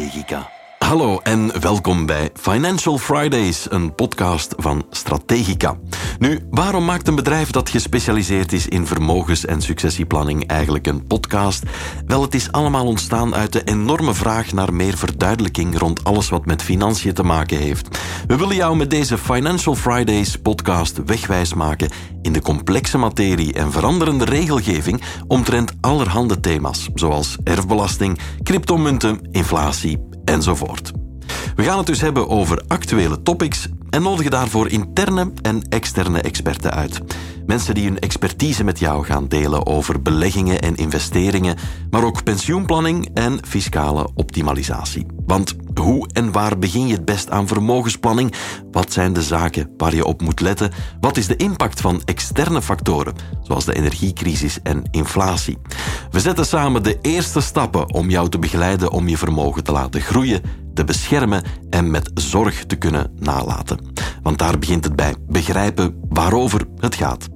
Strategica. Hallo en welkom bij Financial Fridays, een podcast van Strategica. Nu, waarom maakt een bedrijf dat gespecialiseerd is in vermogens- en successieplanning eigenlijk een podcast? Wel, het is allemaal ontstaan uit de enorme vraag naar meer verduidelijking rond alles wat met financiën te maken heeft. We willen jou met deze Financial Fridays podcast wegwijs maken in de complexe materie en veranderende regelgeving omtrent allerhande thema's, zoals erfbelasting, cryptomunten, inflatie enzovoort. We gaan het dus hebben over actuele topics en nodigen daarvoor interne en externe experten uit. Mensen die hun expertise met jou gaan delen over beleggingen en investeringen, maar ook pensioenplanning en fiscale optimalisatie. Want hoe en waar begin je het best aan vermogensplanning? Wat zijn de zaken waar je op moet letten? Wat is de impact van externe factoren, zoals de energiecrisis en inflatie? We zetten samen de eerste stappen om jou te begeleiden om je vermogen te laten groeien, te beschermen en met zorg te kunnen nalaten. Want daar begint het bij begrijpen waarover het gaat.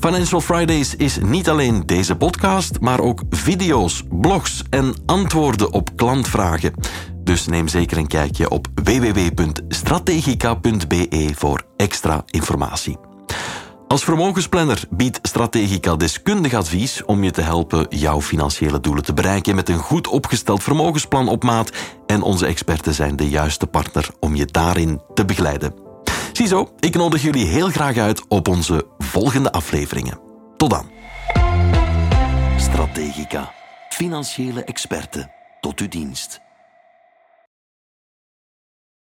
Financial Fridays is niet alleen deze podcast, maar ook video's, blogs en antwoorden op klantvragen. Dus neem zeker een kijkje op www.strategica.be voor extra informatie. Als vermogensplanner biedt Strategica deskundig advies om je te helpen jouw financiële doelen te bereiken met een goed opgesteld vermogensplan op maat en onze experten zijn de juiste partner om je daarin te begeleiden. Ziezo, ik nodig jullie heel graag uit op onze volgende afleveringen. Tot dan. Strategica. Financiële experten tot uw dienst.